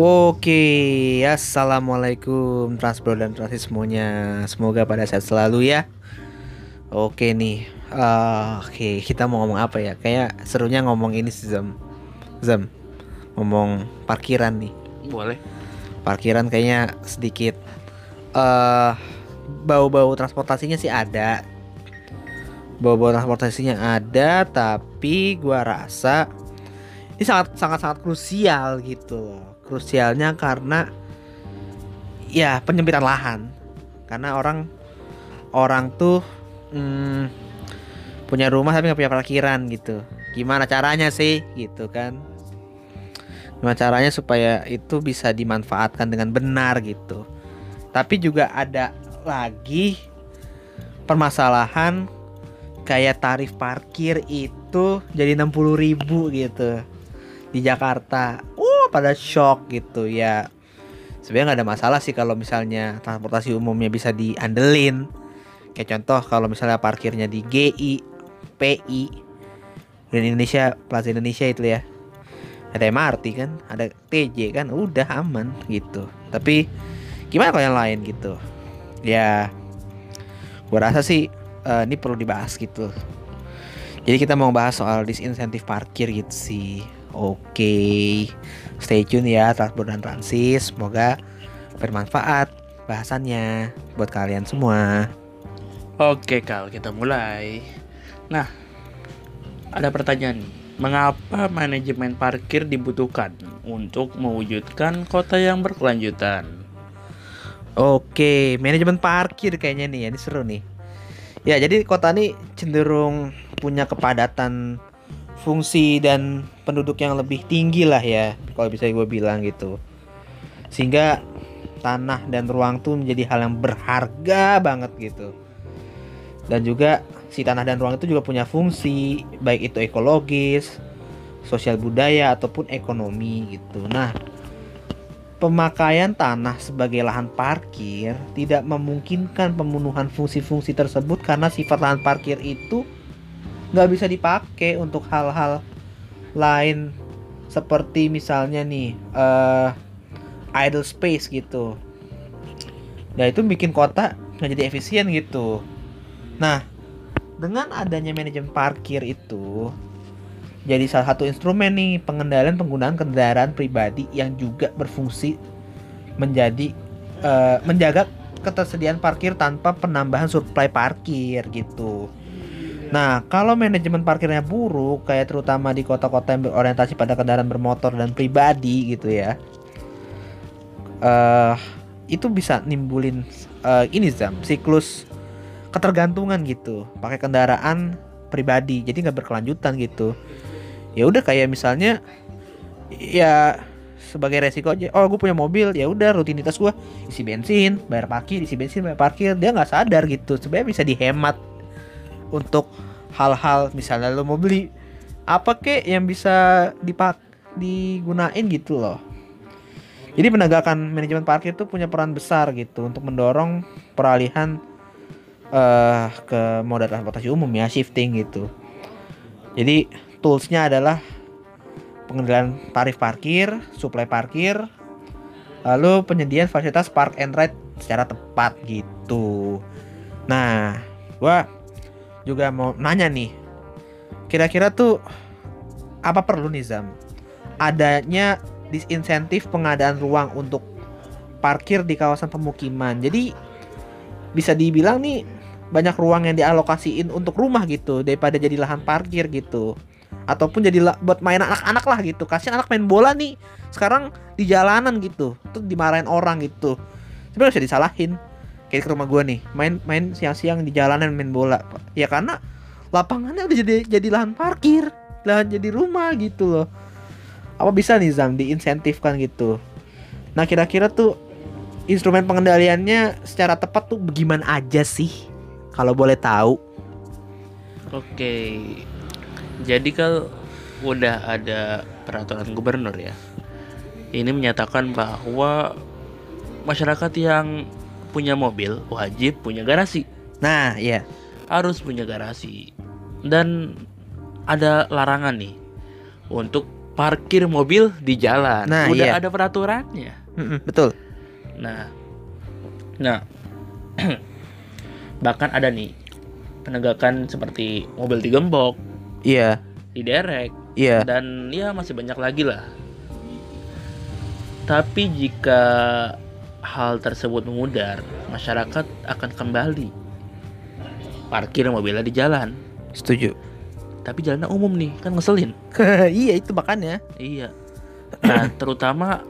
Oke, assalamualaikum Transbro dan Transis semuanya. Semoga pada sehat selalu ya. Oke nih, uh, oke kita mau ngomong apa ya? Kayak serunya ngomong ini sih Zam, Zam, ngomong parkiran nih. Boleh. Parkiran kayaknya sedikit uh, bau-bau transportasinya sih ada, bau-bau transportasinya ada, tapi gua rasa ini sangat sangat sangat krusial gitu loh krusialnya karena ya penyempitan lahan. Karena orang orang tuh hmm, punya rumah tapi nggak punya parkiran gitu. Gimana caranya sih? Gitu kan. Gimana caranya supaya itu bisa dimanfaatkan dengan benar gitu. Tapi juga ada lagi permasalahan kayak tarif parkir itu jadi 60.000 ribu gitu di Jakarta pada shock gitu ya. Sebenarnya nggak ada masalah sih kalau misalnya transportasi umumnya bisa diandelin. Kayak contoh kalau misalnya parkirnya di GI PI dan Indonesia Plaza Indonesia itu ya. Ada MRT kan ada TJ kan udah aman gitu. Tapi gimana kalau yang lain gitu? Ya gua rasa sih uh, ini perlu dibahas gitu. Jadi kita mau bahas soal disinsentif parkir gitu sih. Oke Stay tune ya Transport dan Transis. Semoga bermanfaat bahasannya buat kalian semua. Oke, Kal, kita mulai. Nah, ada pertanyaan nih. Mengapa manajemen parkir dibutuhkan untuk mewujudkan kota yang berkelanjutan? Oke, manajemen parkir kayaknya nih, ini seru nih. Ya, jadi kota ini cenderung punya kepadatan fungsi dan penduduk yang lebih tinggi lah ya kalau bisa gue bilang gitu. Sehingga tanah dan ruang tuh menjadi hal yang berharga banget gitu. Dan juga si tanah dan ruang itu juga punya fungsi baik itu ekologis sosial budaya ataupun ekonomi gitu. Nah pemakaian tanah sebagai lahan parkir tidak memungkinkan pemenuhan fungsi-fungsi tersebut karena sifat lahan parkir itu nggak bisa dipakai untuk hal-hal lain seperti misalnya nih uh, idle space gitu. Nah itu bikin kota nggak jadi efisien gitu. Nah dengan adanya manajemen parkir itu jadi salah satu instrumen nih pengendalian penggunaan kendaraan pribadi yang juga berfungsi menjadi uh, menjaga ketersediaan parkir tanpa penambahan supply parkir gitu. Nah, kalau manajemen parkirnya buruk, kayak terutama di kota-kota yang berorientasi pada kendaraan bermotor dan pribadi gitu ya, uh, itu bisa nimbulin uh, ini zam siklus ketergantungan gitu, pakai kendaraan pribadi, jadi nggak berkelanjutan gitu. Ya udah kayak misalnya, ya sebagai resiko aja. Oh, gue punya mobil, ya udah rutinitas gue isi bensin, bayar parkir, isi bensin, bayar parkir. Dia nggak sadar gitu. Sebenarnya bisa dihemat untuk hal-hal misalnya lo mau beli apa kek yang bisa dipak digunain gitu loh. Jadi penegakan manajemen parkir itu punya peran besar gitu untuk mendorong peralihan uh, ke moda transportasi umum ya shifting gitu. Jadi toolsnya adalah pengendalian tarif parkir supply parkir lalu penyediaan fasilitas park and ride secara tepat gitu. Nah gua juga mau nanya nih. Kira-kira tuh apa perlu nih Zam? Adanya disinsentif pengadaan ruang untuk parkir di kawasan pemukiman. Jadi bisa dibilang nih banyak ruang yang dialokasiin untuk rumah gitu daripada jadi lahan parkir gitu ataupun jadi buat main anak-anak lah gitu kasihan anak main bola nih sekarang di jalanan gitu tuh dimarahin orang gitu sebenarnya bisa disalahin kayak ke rumah gue nih main main siang-siang di jalanan main bola ya karena lapangannya udah jadi jadi lahan parkir lahan jadi rumah gitu loh. Apa bisa nih Zam diinsentifkan gitu? Nah kira-kira tuh instrumen pengendaliannya secara tepat tuh bagaimana aja sih? Kalau boleh tahu. Oke. Jadi kalau udah ada peraturan gubernur ya ini menyatakan bahwa masyarakat yang punya mobil wajib punya garasi. Nah, iya. Harus punya garasi. Dan ada larangan nih untuk parkir mobil di jalan. Nah, Udah iya. ada peraturannya. Mm-mm, betul. Nah, nah, bahkan ada nih penegakan seperti mobil digembok, Iya, diderek, iya. dan ya masih banyak lagi lah. Tapi jika hal tersebut memudar, masyarakat akan kembali parkir mobilnya di jalan. Setuju. Tapi jalannya umum nih, kan ngeselin. iya itu makanya. Iya. Nah, terutama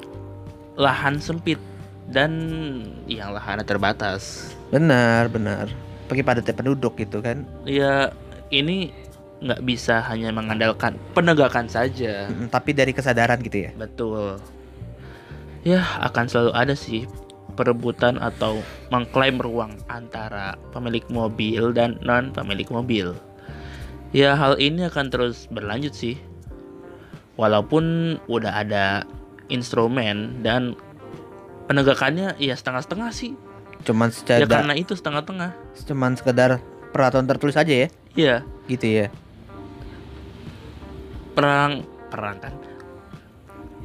lahan sempit dan yang lahannya terbatas. Benar, benar. Bagi padatnya penduduk gitu kan. Ya, ini nggak bisa hanya mengandalkan penegakan saja. Tapi dari kesadaran gitu ya. Betul. Ya, akan selalu ada sih perebutan atau mengklaim ruang antara pemilik mobil dan non pemilik mobil. Ya, hal ini akan terus berlanjut sih. Walaupun udah ada instrumen dan penegakannya ya setengah-setengah sih. Cuman Ya secara karena itu setengah-tengah. cuman sekedar peraturan tertulis aja ya, Iya, gitu ya. perang perang kan.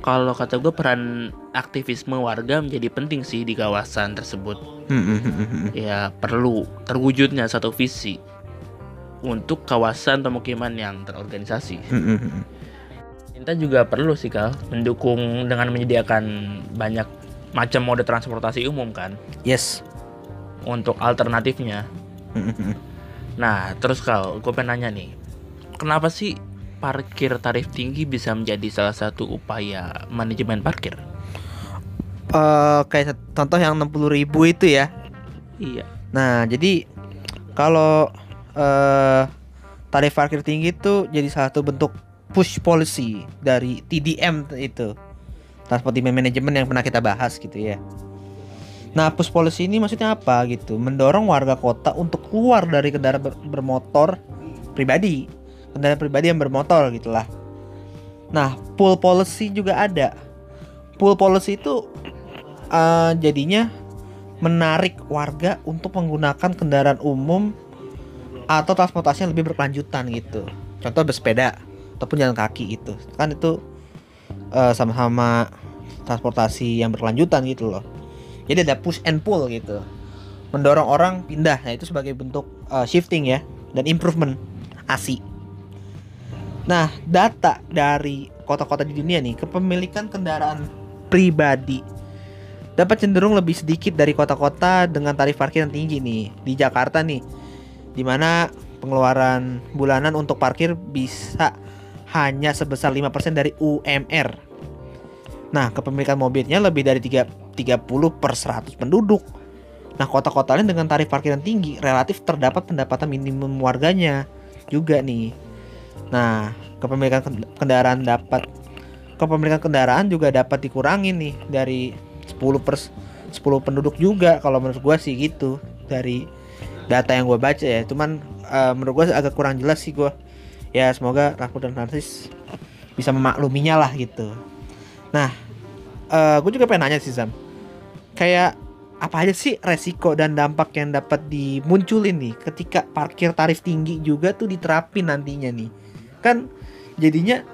Kalau kata gue peran aktivisme warga menjadi penting sih di kawasan tersebut. Mm-mm-mm-mm. Ya perlu terwujudnya satu visi untuk kawasan pemukiman yang terorganisasi. Kita juga perlu sih kal mendukung dengan menyediakan banyak macam mode transportasi umum kan Yes. untuk alternatifnya. Nah terus kal, gue pengen nanya nih, kenapa sih parkir tarif tinggi bisa menjadi salah satu upaya manajemen parkir? Eh, kayak contoh yang 60.000 ribu itu ya. Iya. Nah, jadi kalau eh tarif parkir tinggi itu jadi salah satu bentuk push policy dari TDM itu. Transport Demand Management yang pernah kita bahas gitu ya. Nah, push policy ini maksudnya apa gitu? Mendorong warga kota untuk keluar dari kendaraan ber- bermotor pribadi, kendaraan pribadi yang bermotor gitulah. Nah, pool policy juga ada. Pool policy itu eh, jadinya menarik warga untuk menggunakan kendaraan umum atau transportasi yang lebih berkelanjutan gitu. Contoh bersepeda ataupun jalan kaki gitu. Kan itu eh, sama-sama transportasi yang berkelanjutan gitu loh. Jadi ada push and pull gitu. Mendorong orang pindah. Nah, itu sebagai bentuk eh, shifting ya dan improvement ASI. Nah, data dari kota-kota di dunia nih, kepemilikan kendaraan pribadi dapat cenderung lebih sedikit dari kota-kota dengan tarif parkir yang tinggi nih. Di Jakarta nih, di mana pengeluaran bulanan untuk parkir bisa hanya sebesar 5% dari UMR. Nah, kepemilikan mobilnya lebih dari 3, 30 per 100 penduduk. Nah, kota-kota lain dengan tarif parkir yang tinggi relatif terdapat pendapatan minimum warganya juga nih. Nah, kepemilikan kend- kendaraan dapat kepemilikan kendaraan juga dapat dikurangi nih dari 10 per 10 penduduk juga kalau menurut gua sih gitu dari data yang gue baca ya. Cuman eh, menurut gue agak kurang jelas sih gua. Ya semoga Raffu dan Francis bisa memakluminya lah gitu. Nah gue juga pengen nanya sih Zam. Kayak apa aja sih resiko dan dampak yang dapat dimunculin nih ketika parkir tarif tinggi juga tuh diterapin nantinya nih kan jadinya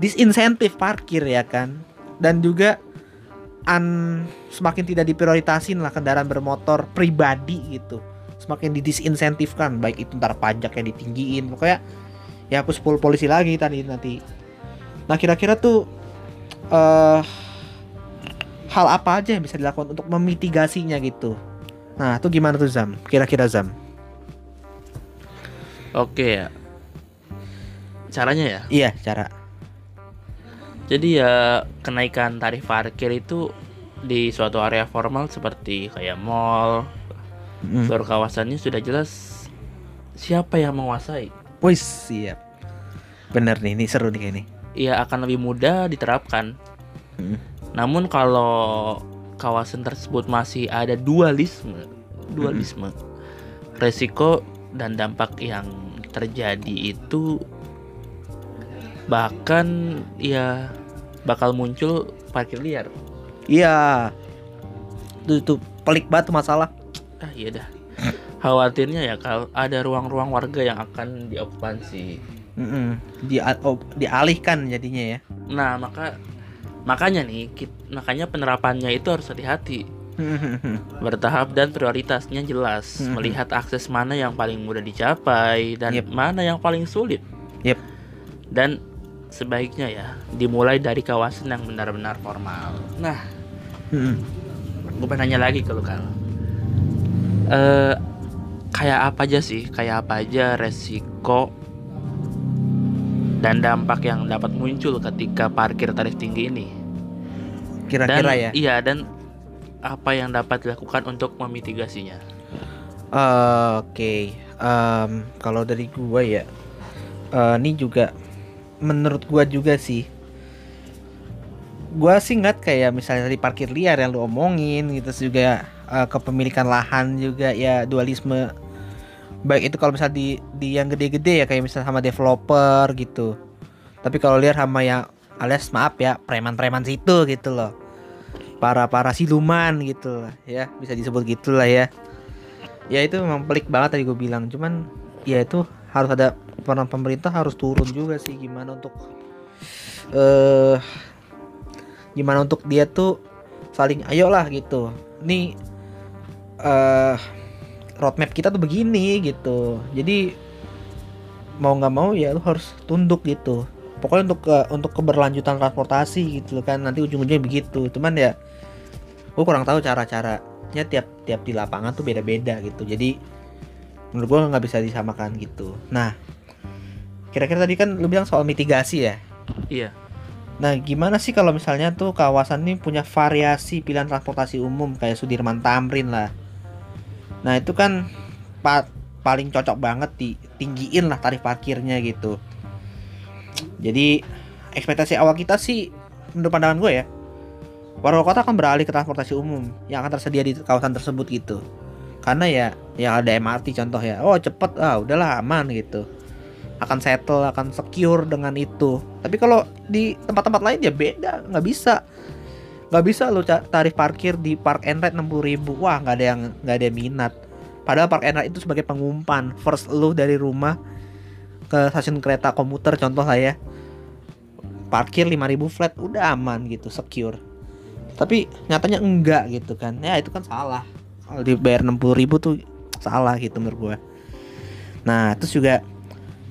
disinsentif parkir ya kan. Dan juga an semakin tidak diprioritasin lah kendaraan bermotor pribadi gitu. Semakin didisinsentifkan baik itu ntar pajak yang ditinggiin. Pokoknya ya hapus pol polisi lagi tadi nanti. Nah kira-kira tuh eh hal apa aja yang bisa dilakukan untuk memitigasinya gitu? Nah tuh gimana tuh Zam? Kira-kira Zam? Oke ya. Caranya ya. iya cara Jadi ya kenaikan tarif parkir itu di suatu area formal seperti kayak mall, Mm. seluruh kawasannya sudah jelas siapa yang menguasai. Wih siap bener nih ini seru nih ini Ya akan lebih mudah diterapkan. Mm. Namun kalau kawasan tersebut masih ada dualisme, dualisme, resiko dan dampak yang terjadi itu bahkan ya bakal muncul parkir liar. iya tuh tuh pelik banget masalah Ah iya dah. Khawatirnya ya kalau ada ruang-ruang warga yang akan diokupansi Mm-mm. Di, oh, dialihkan jadinya ya. Nah, maka makanya nih, kit- makanya penerapannya itu harus hati-hati, bertahap dan prioritasnya jelas, Mhm. melihat akses mana yang paling mudah dicapai dan Yep. mana yang paling sulit. Yep. Dan sebaiknya ya dimulai dari kawasan yang benar-benar formal. Nah, Mm-mm. gue pengen nanya lagi ke lu Kal. Eh, kayak apa aja sih? Kayak apa aja resiko dan dampak yang dapat muncul ketika parkir tarif tinggi ini? Kira-kira dan, ya. Iya, dan apa yang dapat dilakukan untuk memitigasinya? Eh, Oke, Em, kalau dari gua ya, eh, ini juga menurut gua juga sih. Gua sih nggak kayak misalnya tadi parkir liar yang lu omongin gitu juga eh, kepemilikan lahan juga ya dualisme. Baik itu kalau misalnya di di yang gede-gede ya kayak misalnya sama developer gitu. Tapi kalau liar sama yang alias maaf ya preman-preman situ gitu loh. Para para siluman gitu lah ya bisa disebut gitulah ya ya itu memang pelik banget tadi gue bilang cuman ya itu harus ada peran pemerintah harus turun juga sih gimana untuk eh gimana untuk dia tuh saling ayo lah gitu. Nih eh roadmap kita tuh begini gitu. Jadi mau nggak mau ya lu harus tunduk gitu. Pokoknya untuk ke, untuk keberlanjutan transportasi gitu kan nanti ujung-ujungnya begitu. Cuman ya gue kurang tahu cara-caranya tiap tiap di lapangan tuh beda-beda gitu. Jadi menurut gue nggak bisa disamakan gitu. Nah kira-kira tadi kan lu bilang soal mitigasi ya? Iya. nah gimana sih kalau misalnya tuh kawasan ini punya variasi pilihan transportasi umum kayak Sudirman Tamrin lah? Nah itu kan pa- paling cocok banget ditinggiin lah tarif parkirnya gitu. Jadi ekspektasi awal kita sih menurut pandangan gue ya warga kota akan beralih ke transportasi umum yang akan tersedia di kawasan tersebut gitu. Karena ya ya ada MRT contoh ya oh cepet ah udahlah aman gitu akan settle akan secure dengan itu. Tapi kalau di tempat-tempat lain ya beda nggak bisa. Nggak bisa lo tarif parkir di park and ride 60.000 ribu. Wah nggak ada yang nggak ada yang minat. Padahal park and ride itu sebagai pengumpan. First lo dari rumah ke stasiun kereta komuter contoh lah ya. Parkir 5000 flat udah aman gitu secure. Tapi nyatanya enggak gitu kan. Ya itu kan salah. Kalau dibayar 60.000 ribu tuh salah gitu menurut gua. Nah terus juga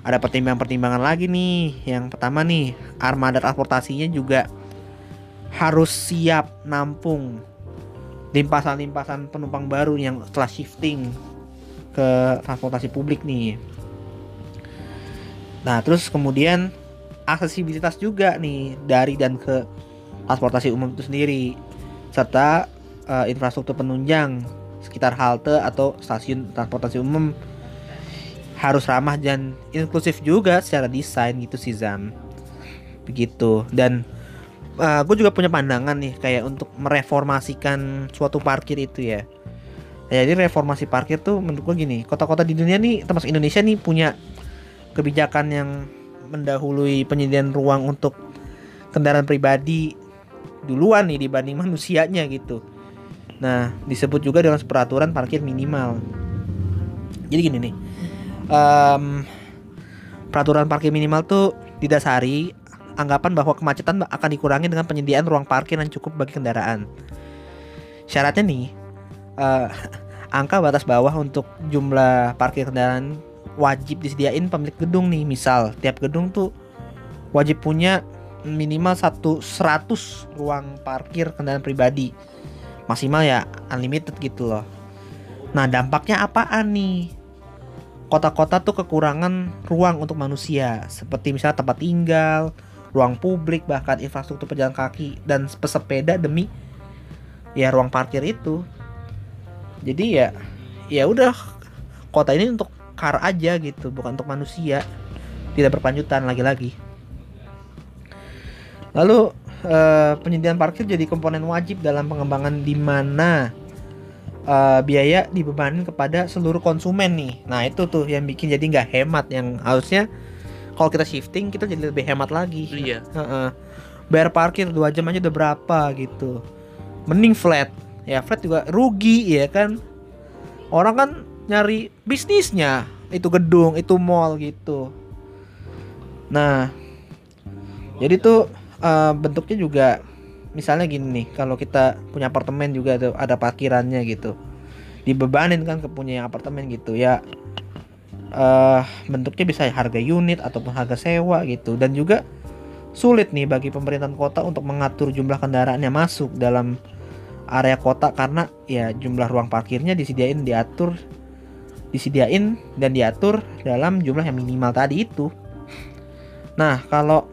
ada pertimbangan-pertimbangan lagi nih. Yang pertama nih armada transportasinya juga harus siap nampung limpasan-limpasan penumpang baru yang setelah shifting ke transportasi publik nih. Nah terus kemudian aksesibilitas juga nih dari dan ke transportasi umum itu sendiri serta eh, infrastruktur penunjang sekitar halte atau stasiun transportasi umum harus ramah dan inklusif juga secara desain gitu sih Zam begitu dan gue juga punya pandangan nih kayak untuk mereformasikan suatu parkir itu ya jadi reformasi parkir tuh menurut gue gini kota-kota di dunia nih termasuk Indonesia nih punya kebijakan yang mendahului penyediaan ruang untuk kendaraan pribadi duluan nih dibanding manusianya gitu. Nah, disebut juga dengan peraturan parkir minimal. Jadi gini nih, em, peraturan parkir minimal tuh didasari anggapan bahwa kemacetan akan dikurangi dengan penyediaan ruang parkir yang cukup bagi kendaraan. Syaratnya nih, eh, angka batas bawah untuk jumlah parkir kendaraan wajib disediain pemilik gedung nih. Misal, tiap gedung tuh wajib punya minimal satu 100 ruang parkir kendaraan pribadi. Maksimal ya unlimited gitu loh. Nah, dampaknya apaan nih? Kota-kota tuh kekurangan ruang untuk manusia, seperti misalnya tempat tinggal, ruang publik, bahkan infrastruktur pejalan kaki dan pesepeda demi ya ruang parkir itu. Jadi ya ya udah kota ini untuk car aja gitu, bukan untuk manusia. Tidak berkelanjutan lagi-lagi. Lalu eh, penyediaan parkir jadi komponen wajib dalam pengembangan di mana eh, biaya dibebanin kepada seluruh konsumen nih. Nah itu tuh yang bikin jadi nggak hemat yang harusnya kalau kita shifting kita jadi lebih hemat lagi. Iya. Heeh. Bayar parkir dua jam aja udah berapa gitu. Mending flat. Ya flat juga rugi ya kan. Orang kan nyari bisnisnya itu gedung itu mall gitu. Nah, jadi tuh eh, bentuknya juga misalnya gini nih, kalau kita punya apartemen juga ada, ada parkirannya gitu. Dibebanin kan ke punya yang apartemen gitu ya. eh bentuknya bisa harga unit ataupun harga sewa gitu dan juga sulit nih bagi pemerintahan kota untuk mengatur jumlah kendaraan yang masuk dalam area kota karena ya jumlah ruang parkirnya disediain diatur disediain dan diatur dalam jumlah yang minimal tadi itu. Nah, kalau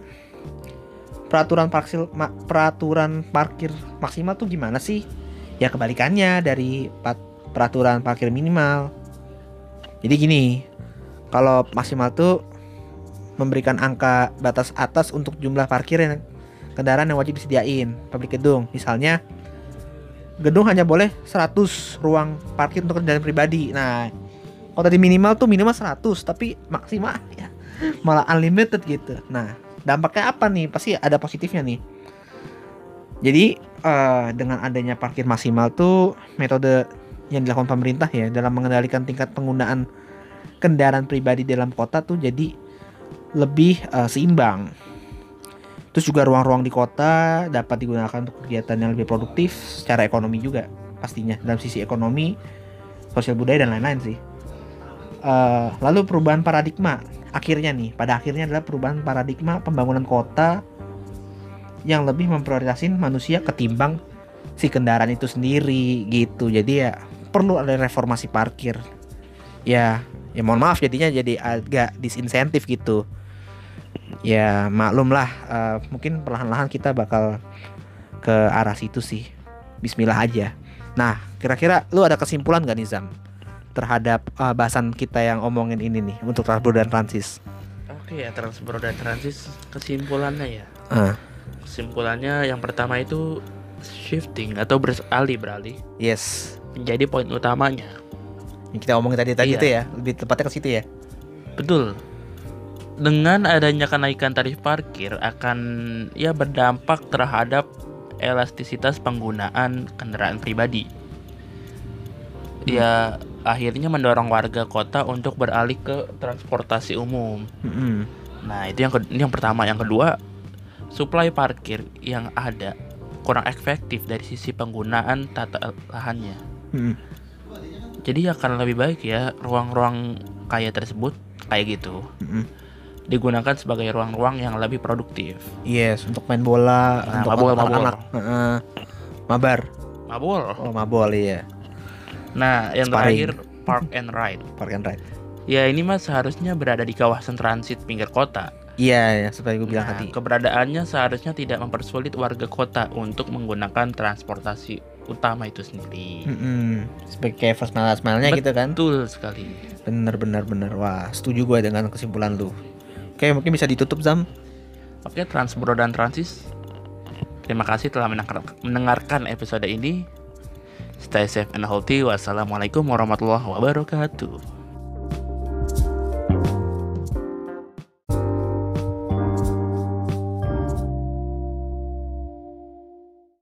peraturan parkir ma- peraturan parkir maksimal tuh gimana sih? Ya kebalikannya dari peraturan parkir minimal. Jadi gini, kalau maksimal tuh memberikan angka batas atas untuk jumlah parkir yang kendaraan yang wajib disediain pabrik gedung. Misalnya gedung hanya boleh 100 ruang parkir untuk kendaraan pribadi. Nah, kalau tadi minimal tuh minimal 100, tapi maksimal ya malah unlimited gitu. Nah, dampaknya apa nih? Pasti ada positifnya nih. Jadi eh, dengan adanya parkir maksimal tuh metode yang dilakukan pemerintah ya dalam mengendalikan tingkat penggunaan kendaraan pribadi dalam kota tuh jadi lebih eh, seimbang. Terus juga ruang-ruang di kota dapat digunakan untuk kegiatan yang lebih produktif secara ekonomi juga pastinya dalam sisi ekonomi, sosial budaya dan lain-lain sih. Eh, lalu perubahan paradigma akhirnya nih pada akhirnya adalah perubahan paradigma pembangunan kota yang lebih memprioritaskan manusia ketimbang si kendaraan itu sendiri gitu. Jadi ya perlu ada reformasi parkir. Ya ya mohon maaf jadinya jadi agak disinsentif gitu. Ya maklum lah eh, mungkin perlahan-lahan kita bakal ke arah situ sih. Bismillah aja. Nah kira-kira lu ada kesimpulan gak nih Zam terhadap eh, bahasan kita yang omongin ini nih untuk Transbro dan Francis Oke ya Transbro dan Transis kesimpulannya ya. Ah, Kesimpulannya yang pertama itu shifting atau beralih beralih yes menjadi poin utamanya. yang kita omongin tadi tadi Iya. itu ya lebih tepatnya ke situ ya Betul. Dengan adanya kenaikan tarif parkir akan ya berdampak terhadap elastisitas penggunaan kendaraan pribadi. Ya akhirnya mendorong warga kota untuk beralih ke transportasi umum. Mm-mm. Nah, itu yang ke- ini yang pertama, yang kedua, suplai parkir yang ada kurang efektif dari sisi penggunaan tata lahannya. Mm-mm. Jadi akan lebih baik ya ruang-ruang kaya tersebut kayak gitu Mm-mm. digunakan sebagai ruang-ruang yang lebih produktif. yes untuk main bola Nah, untuk mabol, anak-anak Heeh. mabar Mabul. oh mabol iya Nah, yang Sparring. terakhir park and ride. park and ride Ya ini mah seharusnya berada di kawasan transit pinggir kota. iya ya seperti gue bilang Nah, tadi keberadaannya seharusnya tidak mempersulit warga kota untuk menggunakan transportasi utama itu sendiri. Mm-mm. sebagai kayak first mile mile-nya gitu kan Betul sekali. bener bener bener wah setuju gue dengan kesimpulan lu oke mungkin bisa ditutup Zam Oke, Transbro dan Transis. Terima kasih telah mendengar- mendengarkan episode ini. Stay safe and healthy. Wassalamualaikum warahmatullahi wabarakatuh.